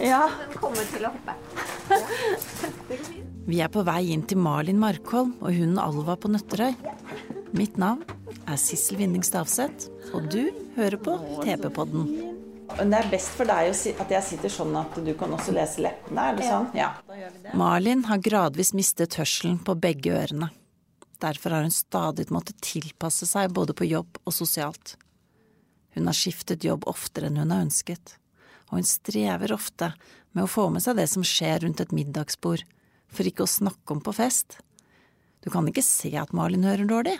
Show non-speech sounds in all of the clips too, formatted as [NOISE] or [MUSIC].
Ja. Den kommer til å hoppe. Vi er på vei inn til Malin Markholm og hunden Alva på Nøtterøy. Mitt navn er Sissel Vinning Stavseth, og du hører på TV-podden. Det er best for deg at jeg sitter sånn at du kan også lese leppene, er det sånn? Ja. Malin har gradvis mistet hørselen på begge ørene. Derfor har hun stadig måttet tilpasse seg både på jobb og sosialt. Hun har skiftet jobb oftere enn hun har ønsket, og hun strever ofte med å få med seg det som skjer rundt et middagsbord, for ikke å snakke om på fest. Du kan ikke se at Malin hører dårlig,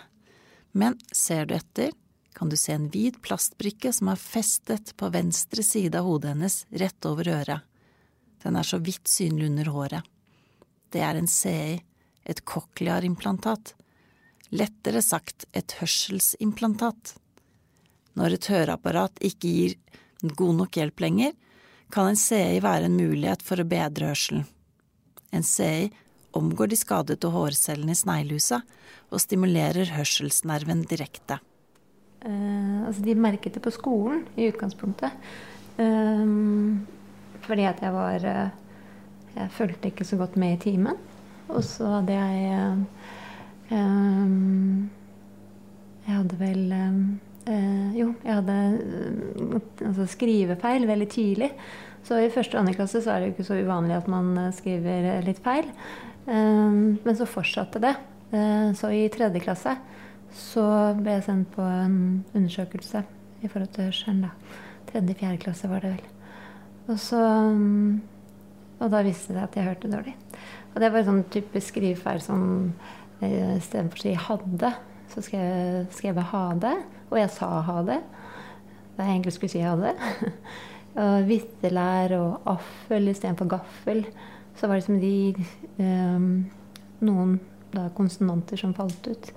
men ser du etter, kan du se en hvit plastbrikke som er festet på venstre side av hodet hennes rett over øret. Den er så vidt synlig under håret. Det er en CI, et cochlear-implantat. Lettere sagt et hørselsimplantat. Når et høreapparat ikke gir god nok hjelp lenger, kan en CI være en mulighet for å bedre hørselen. En CI omgår de skadede hårcellene i sneglehusa og stimulerer hørselsnerven direkte. Uh, altså de merket det på skolen i utgangspunktet. Uh, fordi at jeg var uh, Jeg fulgte ikke så godt med i timen. Og så hadde jeg Jeg hadde vel eh, Jo, jeg hadde eh, altså skrivefeil veldig tidlig. Så i første og andre klasse så er det jo ikke så uvanlig at man eh, skriver litt feil. Ehm, men så fortsatte det. Eh, så i tredje klasse så ble jeg sendt på en undersøkelse i forhold til hørselen. da. Tredje-fjerde klasse var det vel. Og så Og da viste det at jeg hørte dårlig. Og det var sånn typisk skrivefeil som istedenfor å si 'hadde', så skrev, jeg- 'ha 'hade'. Og jeg sa ha det Da jeg egentlig skulle si ha det. [LAUGHS] og vittelær og affel istedenfor gaffel. Så var det som de eh, Noen da, konsonanter som falt ut.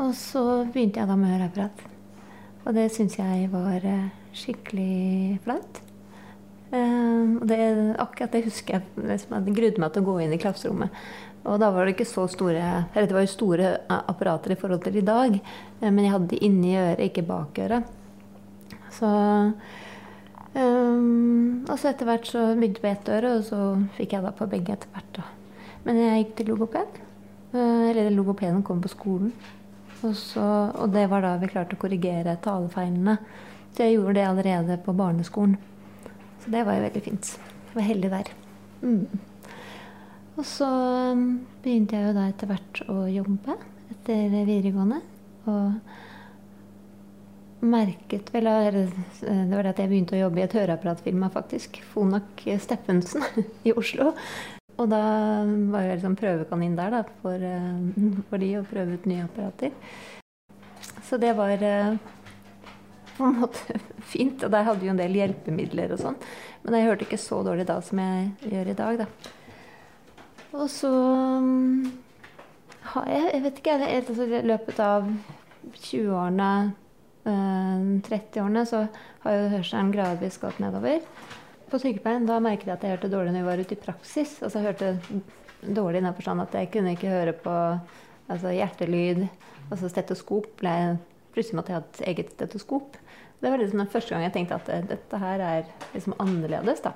Og så begynte jeg da med høreapparat. Og det syns jeg var eh, skikkelig flaut. Og det, akkurat det husker jeg. Liksom, jeg grudde meg til å gå inn i klasserommet. Og da var det ikke så store Eller det var jo store apparater i forhold til i dag. eh, men jeg hadde de inni øret, ikke bak øret. Så um, Og så etter hvert så begynte jeg på ett øre, og så fikk jeg da på begge etter hvert. da. Men jeg gikk til logoped. Eh, Eller logopeden kom på skolen. Og, så, og det var da vi klarte å korrigere talefeilene. Så jeg gjorde det allerede på barneskolen. Så det var jo veldig fint. Jeg var heldig der. Mm. Og så um, begynte jeg jo da etter hvert å jobbe etter videregående. Og merket vel eh, Det var det at jeg begynte å jobbe i et høreapparatfirma, faktisk. Fonak Steffensen [LAUGHS] i Oslo. Og da var jeg liksom prøvekanin der da, for, eh, for de å prøve ut nye apparater. Så det var eh, [LAUGHS] på en måte fint. Og der hadde vi jo en del hjelpemidler og sånn. Men jeg hørte ikke så dårlig da som jeg gjør i dag, da. Og så har jeg Jeg vet ikke, jeg, altså, løpet av 20-årene, eh, 30-årene, så har jo hørselen gradvis gått nedover. På sykepleien da merket jeg at jeg hørte dårlig når jeg var ute i praksis. Altså jeg hørte dårlig i den forstand at jeg kunne ikke høre på altså, hjertelyd. Altså stetoskop. Ble, plutselig måtte jeg ha et eget stetoskop. Det var liksom den første gang jeg tenkte at eh, dette her er liksom annerledes. da.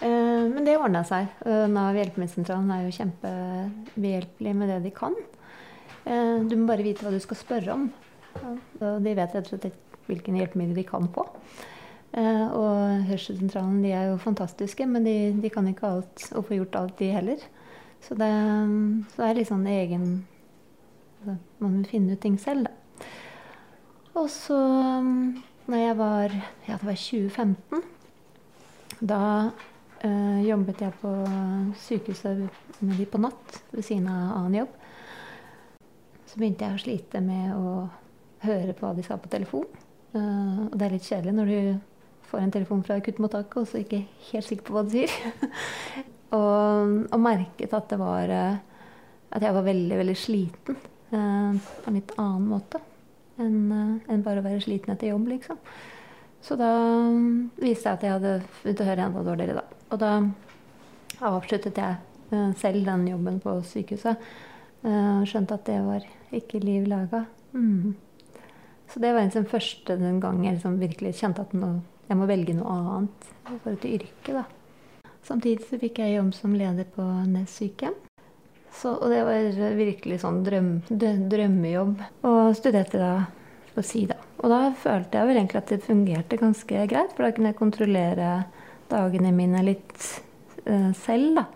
Eh, Men det ordna seg. Eh, Nav hjelpemiddelsentralen er jo kjempebehjelpelig med det de kan. Du må bare vite hva du skal spørre om. De vet rett og slett hvilken hjelpemiddel de kan. Eh, Og hørselssentralen de er jo fantastiske, men de, de kan ikke alt og få gjort alt, de heller. Så det, så det er litt sånn egen Man vil finne ut ting selv, da. Og så, når jeg var Ja, det var 2015. Da øh, jobbet jeg på sykehuset med de på natt ved siden av annen jobb. Så begynte jeg å slite med å høre på hva de sa på telefon. Uh, og det er litt kjedelig når du får en telefon fra akuttmottaket og så ikke helt sikker på hva de sier. [LAUGHS] og, og, merket at det var eh, At jeg var veldig, veldig sliten på en litt annen måte enn eh, en bare å være sliten etter jobb, liksom. Så da um, viste jeg at jeg hadde begynt å høre enda dårligere, da. Og da avsluttet jeg selv den jobben på sykehuset. Skjønte at det var ikke liv laga. Mm. Så det var liksom første den gang jeg liksom virkelig kjente at nå, jeg må velge noe annet i forhold til yrket. da. Samtidig så fikk jeg jobb som leder på Nes sykehjem. Så, og det var virkelig sånn drøm, drømmejobb. Og studerte da på sida. Og da følte jeg vel egentlig at det fungerte ganske greit, for da kunne jeg kontrollere dagene mine litt uh, selv, da.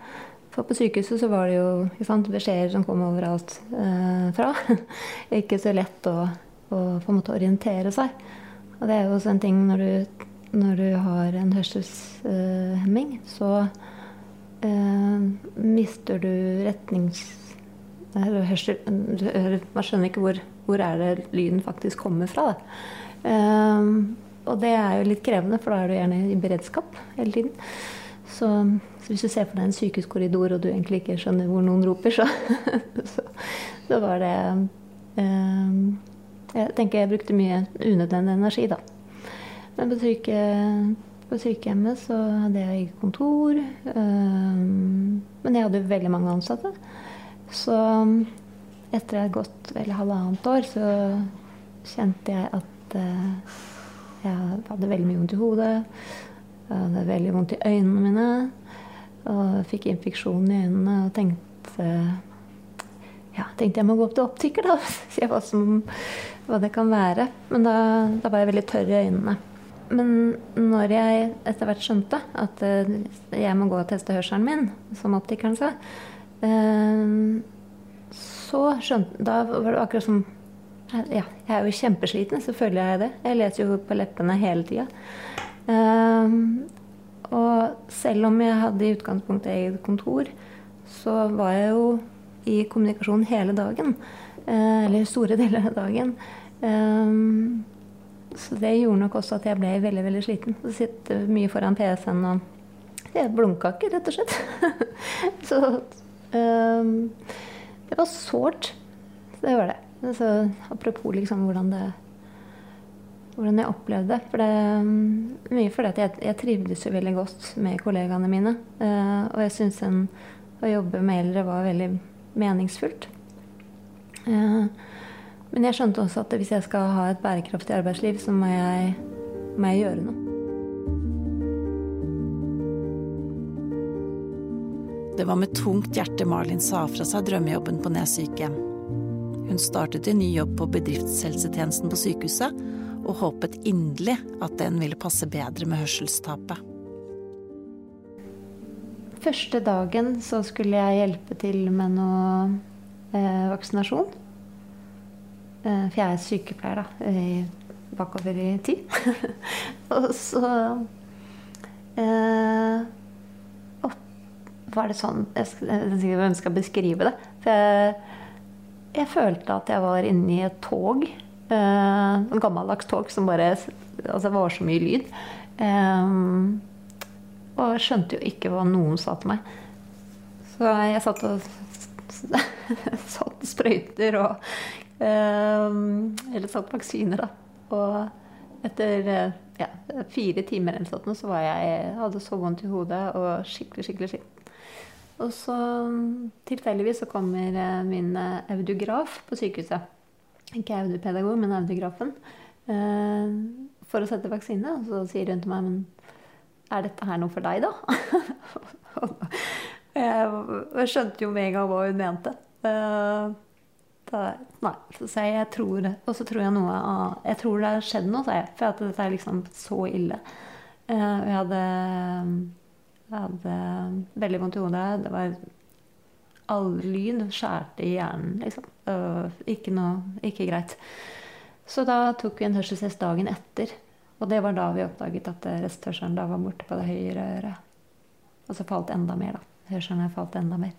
For på sykehuset så var det jo sant, beskjeder som kom overalt uh, fra. [LAUGHS] ikke så lett å, å, på en måte orientere seg. Og det er jo også en ting når du, når du har en hørselshemming, uh, så mister du retnings... Hørsel, man skjønner ikke hvor hvor er det lyden faktisk kommer fra. Um, og det er jo litt krevende, for da er du gjerne i beredskap hele tiden. Så, så hvis du ser for deg en sykehuskorridor og du egentlig ikke skjønner hvor noen roper, så, [LAUGHS] så, så var det um, Jeg tenker jeg brukte mye unødvendig energi, da. Men på, syke, på sykehjemmet så hadde jeg eget kontor. Um, men jeg hadde veldig mange ansatte. Så etter jeg hadde gått vel halvannet år, så kjente jeg at uh, jeg hadde veldig mye vondt i hodet. Jeg hadde veldig vondt i øynene mine. Og fikk infeksjon i øynene og tenkte ja, tenkte jeg må gå opp til optiker da, [LAUGHS] se hva, som, hva det kan være. Men da, da, var jeg veldig tørr i øynene. Men når jeg etter hvert skjønte at uh, jeg må gå og teste hørselen min, som optikeren sa, uh, så skjønte Da var det akkurat som Ja, jeg er jo kjempesliten, så føler jeg det. Jeg leser jo på leppene hele tida. Og selv om jeg hadde i utgangspunktet eget kontor, så var jeg jo i kommunikasjon hele dagen. Eller store deler av dagen. Så det gjorde nok også at jeg ble veldig veldig sliten. Å sitte mye foran PC-en og Jeg blunka ikke, rett og slett. [LAUGHS] så um, det var sårt. Det var det. Så, apropos liksom hvordan det hvordan jeg opplevde det. For det um, mye fordi at jeg, jeg trivdes jo veldig godt med kollegaene mine. Uh, og jeg syns å jobbe med eldre var veldig meningsfullt. Uh, men jeg skjønte også at hvis jeg skal ha et bærekraftig arbeidsliv, så må jeg, må jeg gjøre noe. Det var med tungt hjerte Malin sa fra seg drømmejobben på Nes sykehjem. Hun startet en ny jobb på bedriftshelsetjenesten på sykehuset, og håpet inderlig at den ville passe bedre med hørselstapet. Første dagen så skulle jeg hjelpe til med noe eh, vaksinasjon. Eh, for jeg er sykepleier, da. I, bakover i tid. [LAUGHS] og så eh, var det sånn Jeg skal, jeg skal beskrive det. For jeg, jeg, følte at jeg var inne i et tog. Eh, gammeldags tog som bare Altså, det var så mye lyd. Eh, og jeg skjønte jo ikke hva noen sa til meg. Så jeg satt og [LAUGHS] satt sprøyter og eh, Eller satt vaksiner, da. Og etter ja, fire timer eller sånt, så var jeg, hadde så vondt i hodet og skikkelig, skikkelig skitten. Og så tilfeldigvis så kommer eh, min eh, audiograf på sykehuset. Ikke audiopedagog, men audiografen. Eh, for å sette vaksine. Og så sier hun til meg Men er dette her noe for deg, da? [LAUGHS] jeg skjønte jo med en gang hva hun mente. Da, nei, så sier jeg jeg tror. Og så tror jeg noe av Jeg tror det har skjedd noe, sier jeg. For at dette er liksom så ille. Jeg hadde jeg hadde veldig vondt i hodet. Det var all lyd skjærte i hjernen, liksom. Ikke noe Ikke greit. Så da tok vi en hørselstest dagen etter. Og det var da vi oppdaget at resthørselen da var borte på det høyre øret. Og så falt enda mer, da. Hørselen falt enda mer.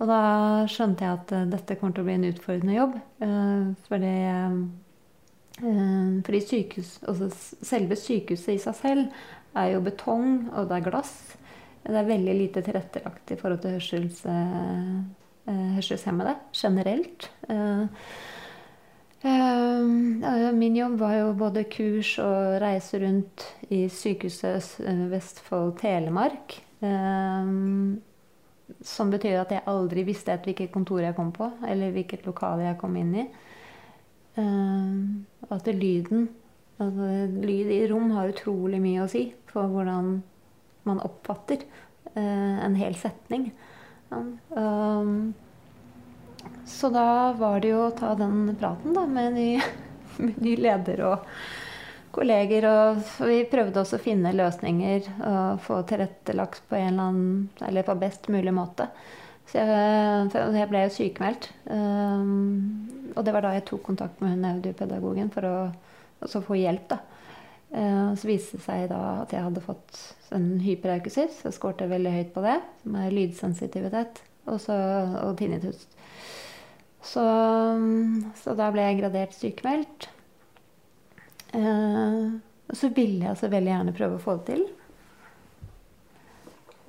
Og da skjønte jeg at uh, dette kommer til å bli en utfordrende jobb. Uh, fordi, uh, fordi sykehus, altså selve sykehuset i seg selv er jo betong, og det er glass. Det er veldig lite tilrettelagt i forhold til hørsels, hørselshemmede generelt. Min jobb var jo både kurs og reise rundt i sykehuset Vestfold Telemark. Som betyr at jeg aldri visste hvilket kontor jeg kom på, eller hvilket lokale jeg kom inn i. At lyden altså, Lyd i rom har utrolig mye å si for hvordan man oppfatter en hel setning. Så da var det jo å ta den praten da, med ny, [LAUGHS] med ny leder og kolleger. Og vi prøvde også å finne løsninger og få tilrettelagt på annen, på best mulig måte. Så jeg, jeg ble jo sykemeldt. Um, og det var da jeg tok kontakt med hun audiopedagogen for å få hjelp. da. Uh, så viste det seg da at jeg hadde fått en hyperaukusis. Jeg skårte veldig høyt på det, som er lydsensitivitet også, og tinnitus. Så, så da ble jeg gradert sykemeldt. Uh, så ville jeg så veldig gjerne prøve å få det til.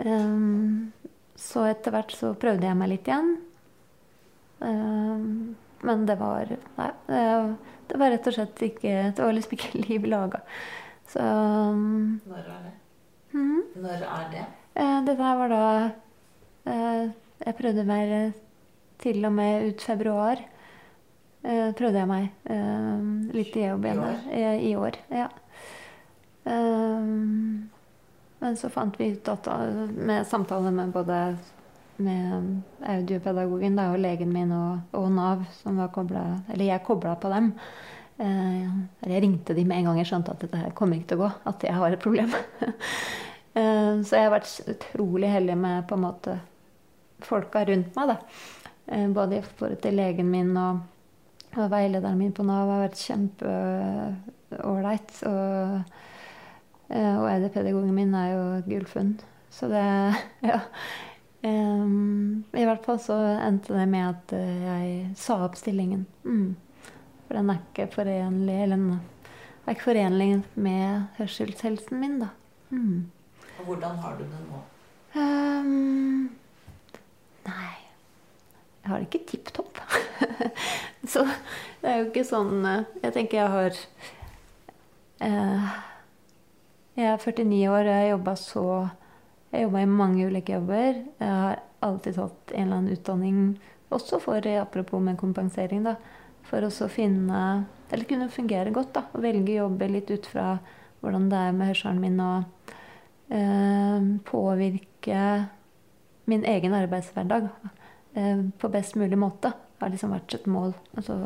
Um, så etter hvert så prøvde jeg meg litt igjen. Um, men det var Nei. Det var rett og slett ikke Det var liksom ikke [LAUGHS] liv laga. Så Når er det? Mm, Når er det? det der var da Jeg prøvde meg til og med ut februar. Uh, prøvde jeg meg uh, litt i jobb igjen der. I, I år. Ja. Men så fant vi ut at med samtaler med både med audiopedagogen da, og legen min og, og Nav, som var koblet, eller jeg kobla på dem Jeg ringte de med en gang jeg skjønte at dette her kommer ikke til å gå. At jeg har et problem. [LAUGHS] så jeg har vært utrolig heldig med på en måte folka rundt meg. da. Både i forhold til legen min og og veilederen min på Nav har vært kjempeålreit. Og, og ED-pedagogen min er jo gullfunn. Så det [LAUGHS] Ja. Um, I hvert fall så endte det med at jeg sa opp stillingen. Mm. For den er ikke forenlig Eller er ikke forenlig med hørselshelsen min, da. Mm. Og hvordan har du det nå? Um, nei Jeg har det ikke tipp topp. [LAUGHS] Så det er jo ikke sånn Jeg tenker jeg har eh, Jeg er 49 år, og jeg har jobba så Jeg jobba i mange ulike jobber. Jeg har alltid tatt en eller annen utdanning, også for apropos med kompensering, da. For å finne Eller kunne fungere godt, da. Og velge jobber litt ut fra hvordan det er med hørselen min, og eh, påvirke min egen arbeidshverdag eh, på best mulig måte har liksom vært et mål. Altså,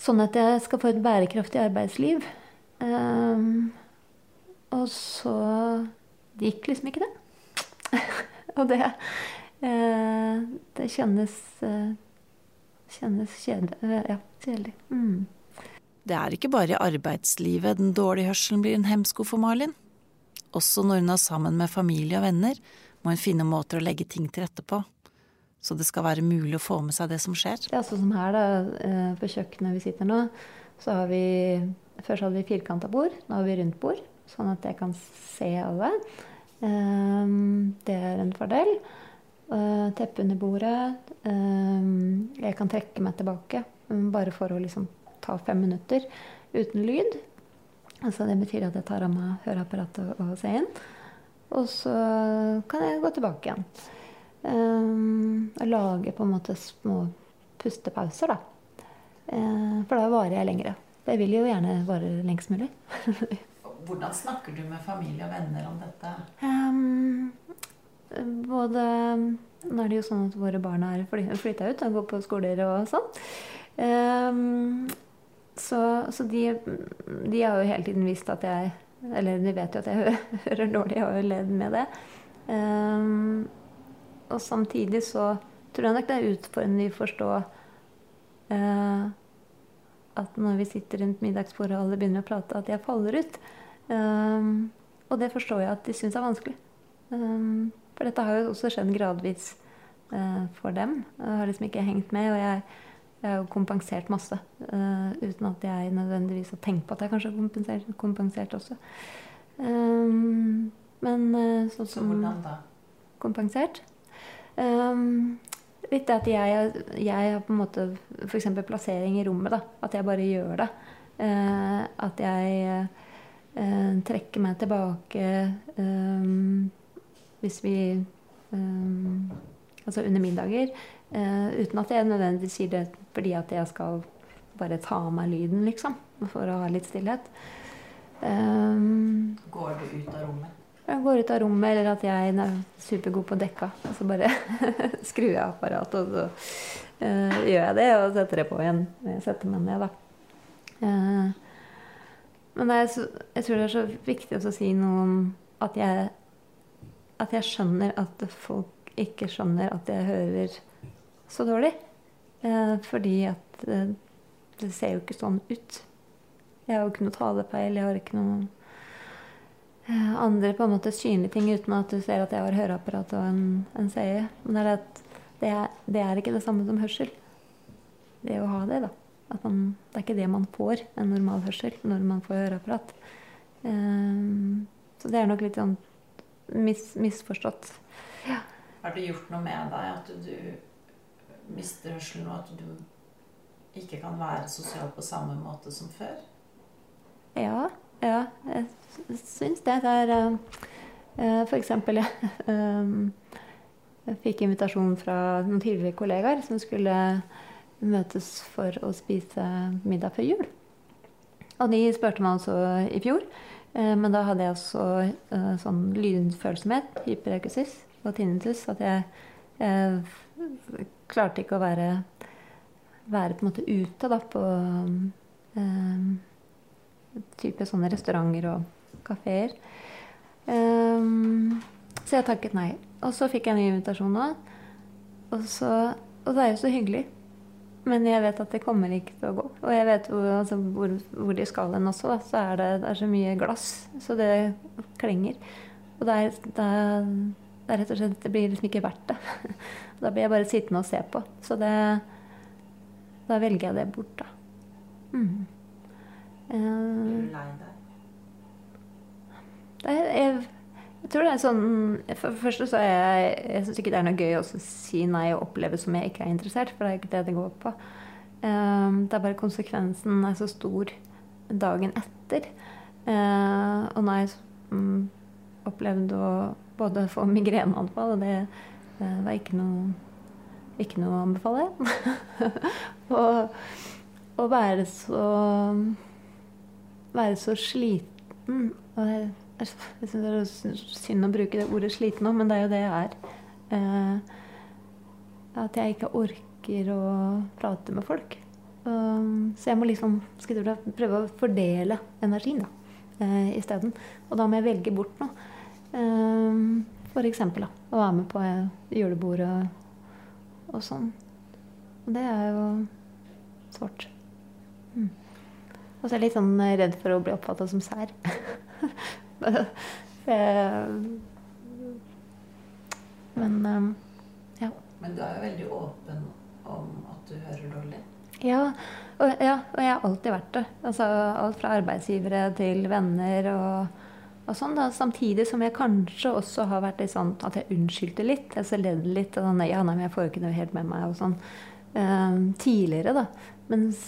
sånn at jeg skal få et bærekraftig arbeidsliv. Um, og så Det gikk liksom ikke, det. [LAUGHS] og det uh, Det kjennes uh, Kjennes kjedelig. Ja, kjedelig. Mm. Det er ikke bare i arbeidslivet den dårlige hørselen blir en hemsko for Malin. Også når hun er sammen med familie og venner, må hun finne måter å legge ting til rette på så det skal være mulig å få med seg det som skjer? Ja, sånn som her, da, eh, på kjøkkenet vi sitter nå, så har vi Først hadde vi firkanta bord, nå har vi rundt bord, sånn at jeg kan se alle. Ehm, det er en fordel. Eh, teppe under bordet. Ehm, jeg kan trekke meg tilbake mm, bare for å liksom ta fem minutter uten lyd. Altså det betyr at jeg tar av meg høreapparatet og ser inn. Og så kan jeg gå tilbake igjen. Um, og lage på en måte små pustepauser, da. Uh, for da varer jeg lengre. Jeg vil jo gjerne vare lengst mulig. [LAUGHS] Hvordan snakker du med familie og venner om dette? Um, både Nå er det jo sånn at våre barn har flytta ut og går på skoler og sånn. Um, så, så de, de, har jo hele tiden visst at jeg Eller de vet jo at jeg [LAUGHS] hører dårlig og har levd med det. Um, og samtidig så tror jeg nok det er utfordrende å forstå eh, at når vi sitter rundt middagsbordet og alle begynner å prate, at jeg faller ut. Um, og det forstår jeg at de syns er vanskelig. Um, for dette har jo også skjedd gradvis uh, for dem. Jeg har liksom ikke hengt med. Og jeg, jeg har jo kompensert masse. Uh, uten at jeg nødvendigvis har tenkt på at jeg kanskje har kompensert, kompensert også. Um, men uh, sånn som kompensert. Um, litt at jeg, jeg har på en måte f.eks. plassering i rommet. da, At jeg bare gjør det. Uh, at jeg uh, trekker meg tilbake um, hvis vi um, Altså under middager. Uh, uten at jeg nødvendigvis sier det fordi at jeg skal bare ta av meg lyden, liksom. For å ha litt stillhet. Går du ut av rommet? Jeg går ut av rommet, eller at jeg er supergod på dekka. Og så bare [LAUGHS] skrur jeg apparatet, og så uh, gjør jeg det, og setter det på igjen. Jeg setter meg ned, da. Uh, men så, jeg tror det er så viktig å si noe om at jeg, at jeg skjønner at folk ikke skjønner at jeg hører så dårlig. Uh, fordi at det ser jo ikke sånn ut. Jeg har jo ikke noe talepeil, jeg har ikke noe andre på en måte synlige ting uten at du ser at jeg har høreapparat og en, en seie. Men det er, at det, er, det er ikke det samme som hørsel. Det å ha det, da. Man, det er ikke det man får, en normal hørsel, når man får høreapparat. Um, så det er nok litt sånn mis, misforstått. Ja. Har det gjort noe med deg at du mister hørselen, og at du ikke kan være sosial på samme måte som før? Ja, ja, jeg syns det. Det er For eksempel jeg, [LAUGHS] um, jeg fikk invitasjon fra noen tidligere kollegaer som skulle møtes for å spise middag før jul. Og de spurte meg altså i fjor, men da hadde jeg også sånn lydfølsomhet, hyperekusis og tinnitus, at jeg, jeg klarte ikke å være, være på en måte ute da, på um, type sånne restauranter og kafeer. Um, så jeg takket nei. Og så fikk jeg en ny invitasjon nå. Og, så, og det er jo så hyggelig. Men jeg vet at det kommer ikke til å gå. Og jeg vet hvor, altså, hvor, hvor de skal hen også. Da. Så er det, det er så mye glass, så det klenger. Og det er, det er, det er rett og slett Det blir liksom ikke verdt det. [LAUGHS] Da blir jeg bare sittende og se på. Så det Da velger jeg det bort, da. Mm. Blir du lei deg? Det er, jeg, jeg tror det er sånn For det første så er jeg Jeg syns ikke det er noe gøy å si nei og oppleve som jeg ikke er interessert, for det er ikke det det går på. Um, det er bare konsekvensen er så stor dagen etter. Uh, og når jeg um, opplevde å både få migreneanfall, og det uh, var ikke noe ikke noe å anbefale. [LAUGHS] og å være så være så sliten. Og jeg, jeg syns det er synd å bruke det ordet sliten nå, men det er jo det jeg er. Eh, at jeg ikke orker å prate med folk. Um, så jeg må liksom jeg prøve å fordele energien da, eh, isteden. Og da må jeg velge bort noe. Um, for eksempel da, å være med på julebordet og, og sånn. Og det er jo svart. Og så er jeg litt sånn redd for å bli oppfatta som sær. [LAUGHS] Men um, ja. Men du er jo veldig åpen om at du hører dårlig. Ja og, ja, og jeg har alltid vært det. Altså, alt fra arbeidsgivere til venner og, og sånn. Da. Samtidig som jeg kanskje også har vært litt sånn at jeg unnskyldte litt. Jeg ledd litt. Og sånn, ja, nei, men jeg får jo ikke noe helt med meg og sånn. Um, tidligere, da. Mens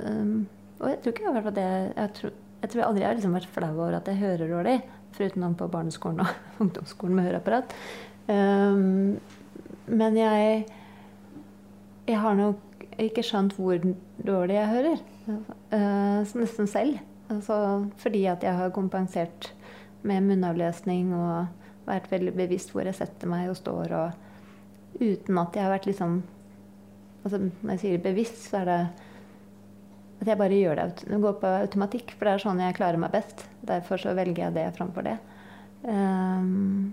um, og jeg tror ikke jeg vært det. Jeg tror, jeg tror aldri jeg har liksom vært flau over at jeg hører dårlig. Foruten på barneskolen og [LAUGHS] ungdomsskolen med høreapparat. Um, men jeg Jeg har nok ikke skjønt hvor dårlig jeg hører. Uh, nesten selv. Altså, fordi at jeg har kompensert med munnavlesning og vært veldig bevisst hvor jeg setter meg og står. Og uten at jeg har vært liksom altså Når jeg sier bevisst, så er det at jeg bare gjør det, går på automatikk, for det er sånn jeg klarer meg best. Derfor så velger jeg det framfor det. Um,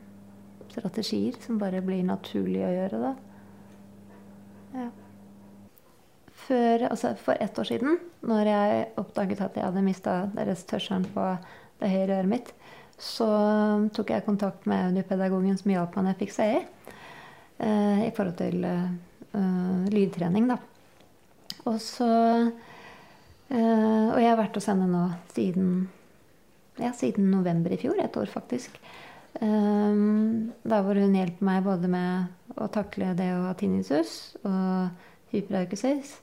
strategier som bare blir naturlig å gjøre, da. Ja. Før, altså for ett år siden, når jeg oppdaget at jeg hadde mista deres tørselen på det høyre øret mitt, så tok jeg kontakt med audiopedagogen som hjalp meg når jeg fikk CE, i. i forhold til uh, lydtrening, da. Og så eh, Og jeg har vært hos henne nå siden ja, siden november i fjor. Et år, faktisk. Um, da hvor hun hjelper meg både med å takle det å ha tinnitus og hyperakusis,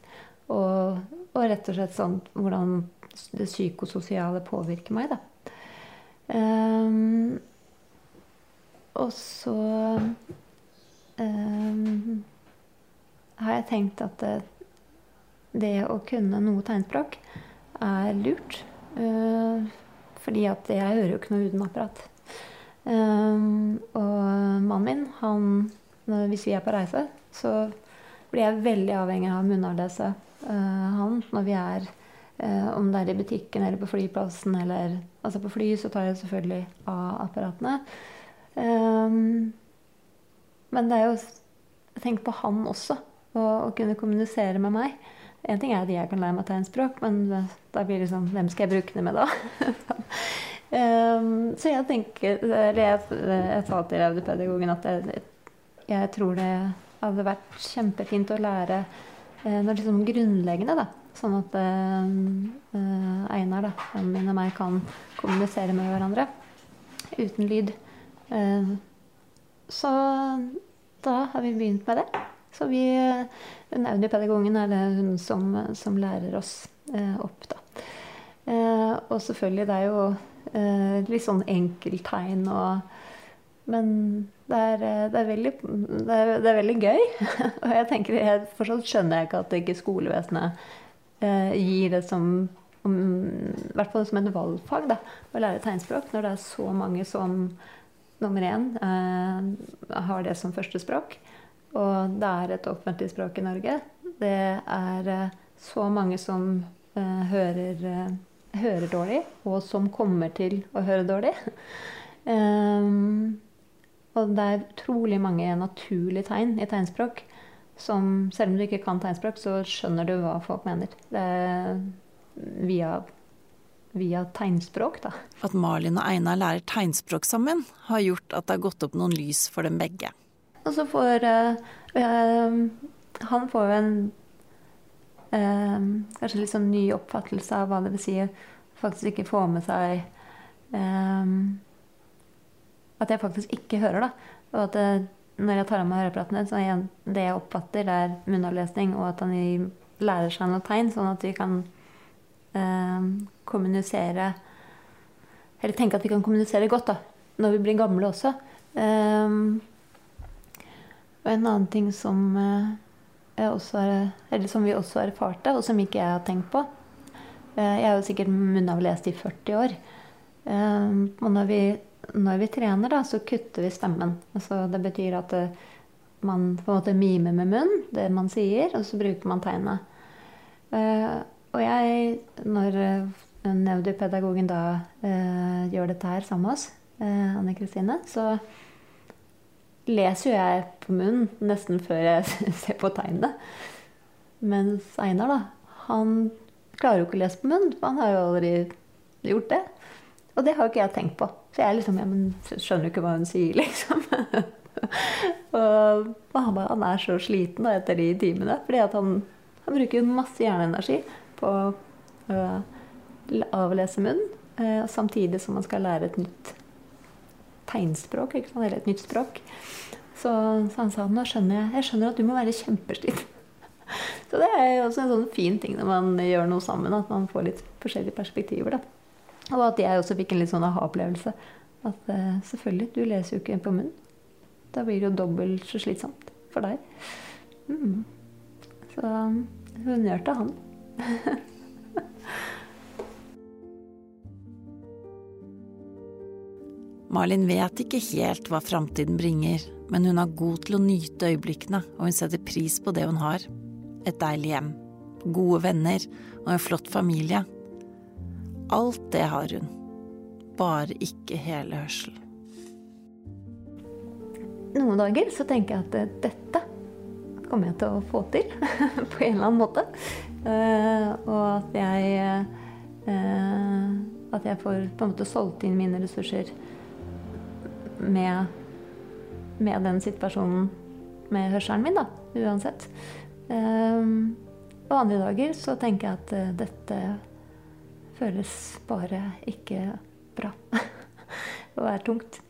og, og, rett og slett sånn hvordan det psykososiale påvirker meg, da. Um, og så um, har jeg tenkt at det, det, å kunne noe tegnspråk er lurt. Uh, fordi at jeg hører jo ikke noe uten apparat. Um, og mannen min, han, hvis vi er på reise, så blir jeg veldig avhengig av munnavlese uh, han når vi er uh, Om det er i butikken eller på flyplassen eller Altså på fly så tar jeg selvfølgelig av apparatene. Men det er jo Tenk på han også. Å kunne kommunisere med meg. En ting er at jeg kan lære meg tegnspråk, men da blir det liksom Hvem skal jeg bruke det med da? um, [LAUGHS] så jeg tenker Eller jeg, jeg sa til audiopedagogen at jeg, jeg, tror det hadde vært kjempefint å lære noe liksom grunnleggende, da. Sånn at uh, Einar, da, min og meg, kan kommunisere med hverandre uten lyd. Uh, så da har vi begynt med det. Så vi, den audiopedagogen er det hun som, som lærer oss eh, opp, da. Eh, og selvfølgelig, det er jo eh, litt sånn enkelttegn og Men det er, eh, det er, veldig, det er, det er veldig gøy. [LAUGHS] og jeg tenker, jeg fortsatt skjønner jeg ikke at ikke skolevesenet eh, gir det som om, I hvert fall som et valgfag, da, å lære tegnspråk, når det er så mange som nummer én eh, har det som førstespråk. Og det er et offentlig språk i Norge. Det er eh, så mange som uh, hører, uh, hører, dårlig, og som kommer til å høre dårlig. um, [LAUGHS] og det er utrolig mange naturlige tegn i tegnspråk som selv om du ikke kan tegnspråk, så skjønner du hva folk mener. Er via, via tegnspråk, da. At Malin og Einar lærer tegnspråk sammen, har gjort at det har gått opp noen lys for dem begge. Og så får uh, Han får en uh, kanskje litt sånn ny oppfattelse av hva det vil si faktisk ikke få med seg um, At jeg faktisk ikke hører, da. Og at det, når jeg tar av meg høreplatene, så er det jeg oppfatter, det er munnavlesning, og at han lærer seg noen tegn, sånn at vi kan kommunisere Eller tenke at vi kan kommunisere godt da, når vi blir gamle også. Um, og en annen ting som, eh, er, som vi også erfarte, og som ikke jeg har tenkt på eh, Jeg er jo sikkert munnavlest i 40 år. Eh, og når vi, når vi trener, da, så kutter vi stemmen. Altså, det betyr at man på en måte mimer med munnen det man sier, og så bruker man tegnet. Og jeg, når nevdopedagogen da gjør dette her sammen med oss, Anne Kristine, så leser jo jeg på munnen nesten før jeg [LAUGHS] ser på tegnene. Mens Einar, da, han klarer jo ikke å lese på munnen, for han har jo aldri gjort det. Og det har jo ikke jeg tenkt på. Så jeg liksom, ja, men skjønner jo ikke hva hun sier, [LAUGHS] liksom. og han, bare, han, er så sliten da, etter de timene. Fordi han, han, bruker jo masse hjerneenergi på å avlese munnen, uh, samtidig som han skal lære et nytt tegnspråk, ikke sant? eller et nytt språk. Så, så, han sa nå skjønner jeg, jeg skjønner at du må være kjempesliten. [LAUGHS] Så det er jo også en sånn fin ting når man gjør noe sammen, at man får litt forskjellige perspektiver. Da. Og at jeg også fikk en litt sånn aha-opplevelse. At uh, selvfølgelig, du leser jo ikke på munnen. Da blir det jo dobbelt så slitsomt for deg. Mm. Så honnør til han. [LAUGHS] Malin vet ikke helt hva framtiden bringer, men hun er god til å nyte øyeblikkene, og hun setter pris på det hun har. Et deilig hjem, gode venner og en flott familie. Alt det har hun, bare ikke hele hørselen. Noen dager så tenker jeg at eh, dette kommer jeg til å få til [LAUGHS] på en eller annen måte. Uh, og at jeg uh, at jeg får på en måte solgt inn mine ressurser med, med den situasjonen med hørselen min, da, uansett. Um, og andre dager så tenker jeg at uh, dette føles bare ikke bra. [LAUGHS] og er tungt.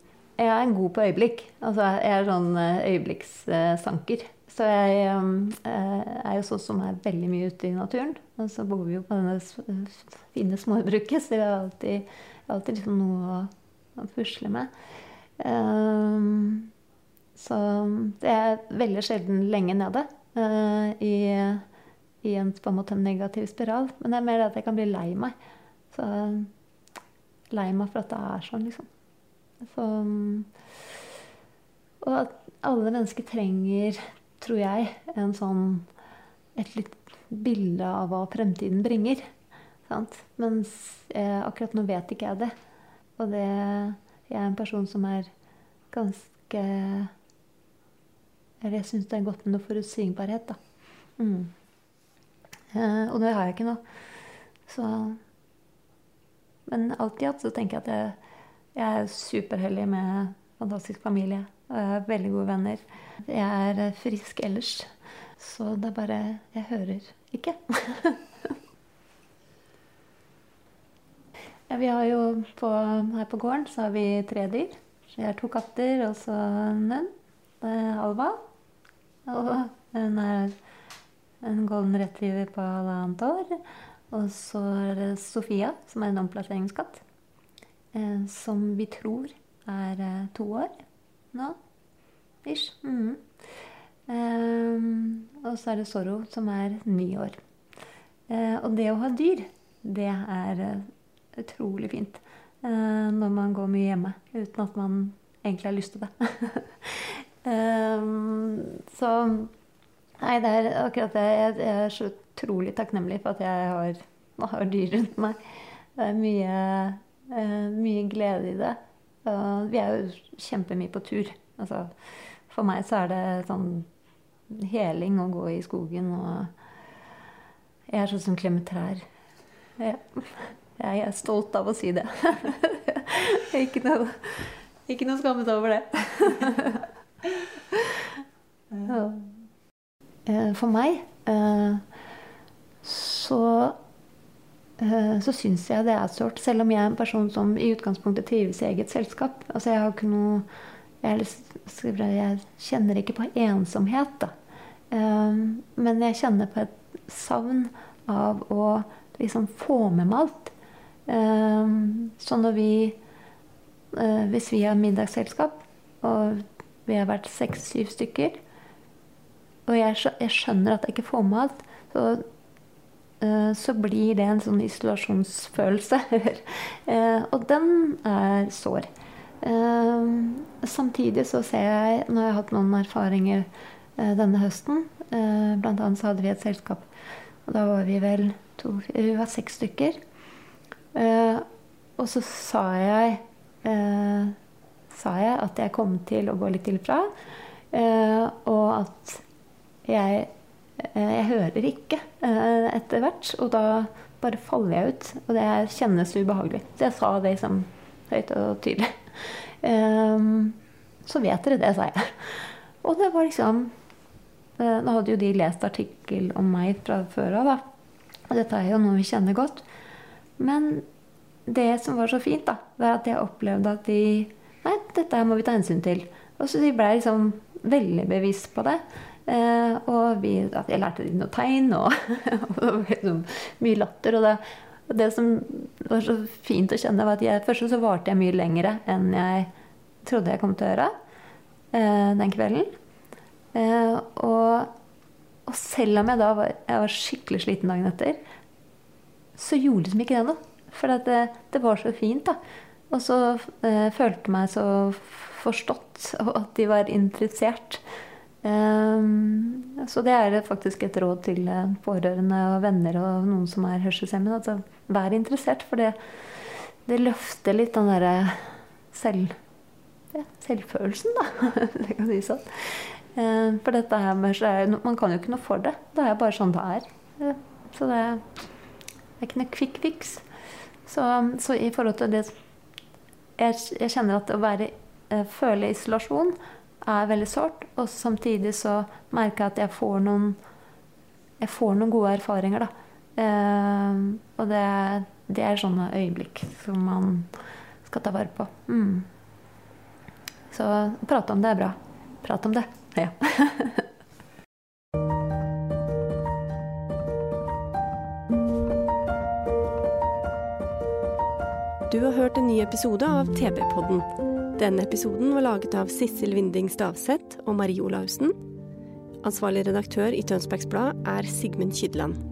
Jeg er en god på øyeblikk. Altså, jeg er sånn uh, øyeblikkssanker. Så jeg um, er jo sånn som er veldig mye ute i naturen. Og så bor vi jo på denne fine småbruket, så jeg har alltid, alltid liksom noe å, å pusle med. Um, så det er veldig sjelden lenge nede uh, i, i, en, på en måte en negativ spiral. Men det er mer det at jeg kan bli lei meg. Så lei meg for at det er sånn, liksom. Så, og at alle mennesker trenger, tror jeg, en sånn et litt bilde av hva fremtiden bringer. Sant? Mens eh, akkurat nå vet ikke jeg det. Og det Jeg er en person som er ganske Eller jeg syns det er godt med noe forutsigbarhet, da. Mm. Eh, og det har jeg ikke nå. Så Men alt i alt så tenker jeg at jeg, jeg er superheldig med fantastisk familie. Og jeg har veldig gode venner. Jeg er frisk ellers. Så det er bare Jeg hører ikke. [LAUGHS] ja, vi har jo på, her på gården så har vi tre dyr. Vi har to katter og så en hund. Alva. Og hun er en golden retriever på halvannet år. Og så er det Sofia, som er en omplasseringskatt. Eh, som vi tror er eh, to år nå. Ish. Mm. Um, og så er det Zorro, som er ni år. Uh, og det å ha dyr, det er utrolig fint. Uh, når man går mye hjemme uten at man egentlig har lyst til det. um, [LAUGHS] så Nei, det er akkurat det. Jeg, er så utrolig takknemlig for at jeg har, har dyr rundt meg. Det er mye, mye glede i det. vi er jo kjempemye på tur. Altså, for meg så er det sånn heling å gå i skogen. Og jeg er sånn som klemmer trær. Jeg, jeg er stolt av å si det. [LAUGHS] ikke noe, ikke noe skammet over det. [LAUGHS] Eh, for meg eh, så eh, så syns jeg det er sårt, selv om jeg er en person som i utgangspunktet trives i eget selskap. Altså jeg har ikke noe jeg, jeg kjenner ikke på ensomhet, da. Men jeg kjenner på et savn av å liksom få med meg alt. Um, så når vi uh, Hvis vi har middagsselskap, og vi har vært seks-syv stykker, og jeg, jeg, skjønner at jeg ikke får med alt, så, uh, så blir det en sånn isolasjonsfølelse. [LAUGHS] uh, og den er sår. samtidig så ser jeg, jeg har hatt noen erfaringer Eh, denne høsten. Eh, blant annet så hadde vi et selskap. Og da var vi vel to, vi var seks stykker. Eh, og så sa jeg, sa jeg at jeg kom til å gå litt til fra. og at jeg, jeg hører ikke etter hvert. Og da bare faller jeg ut. Og det kjennes ubehagelig. Så jeg sa det liksom høyt og tydelig. så vet dere det, sa jeg. Og det var liksom Eh, nå hadde jo de lest artikkel om meg fra før av, da. Og dette er jo noe vi kjenner godt. Men det som var så fint, da, var at jeg opplevde at de Nei, dette her må vi ta hensyn til. Og så de ble liksom veldig bevisst på det. Eh, og vi, at jeg lærte dem noen tegn, og, [LAUGHS] og liksom mye latter. Og det, og det, som var så fint å kjenne, var at jeg, først så varte jeg mye lengre enn jeg trodde jeg kom til å gjøre eh, den kvelden. Eh, og, og, selv om jeg da var, jeg var, skikkelig sliten dagen etter, så gjorde liksom ikke det noe. For det, det, var så fint, da. Og så eh, følte jeg meg så forstått, og at de var interessert. Um, så det er faktisk et råd til eh, pårørende og venner og noen som er hørselshemmede. Altså, vær interessert, for det, det løfter litt den derre selv, ja, selvfølelsen, da. [LAUGHS] det kan si sånn. Um, for dette her med Man kan jo ikke noe for det. Det er bare sånn det er. Så det er ikke noe quick fix. Så, så i forhold til det Jeg, jeg kjenner at å være, eh, føle isolasjon er veldig sårt. Og samtidig så merker jeg at jeg får noen jeg får noen gode erfaringer, da. Eh, og det, det, er sånne øyeblikk som man skal ta vare på. Mm. Så prate om det er bra. Prat om det. Ja. [LAUGHS] hørt en ny episode av TB-podden. Denne episoden var laget av Sissel Winding Stavseth og Marie Olaussen. Ansvarlig redaktør i Tønsbergs Blad er Sigmund Kydland.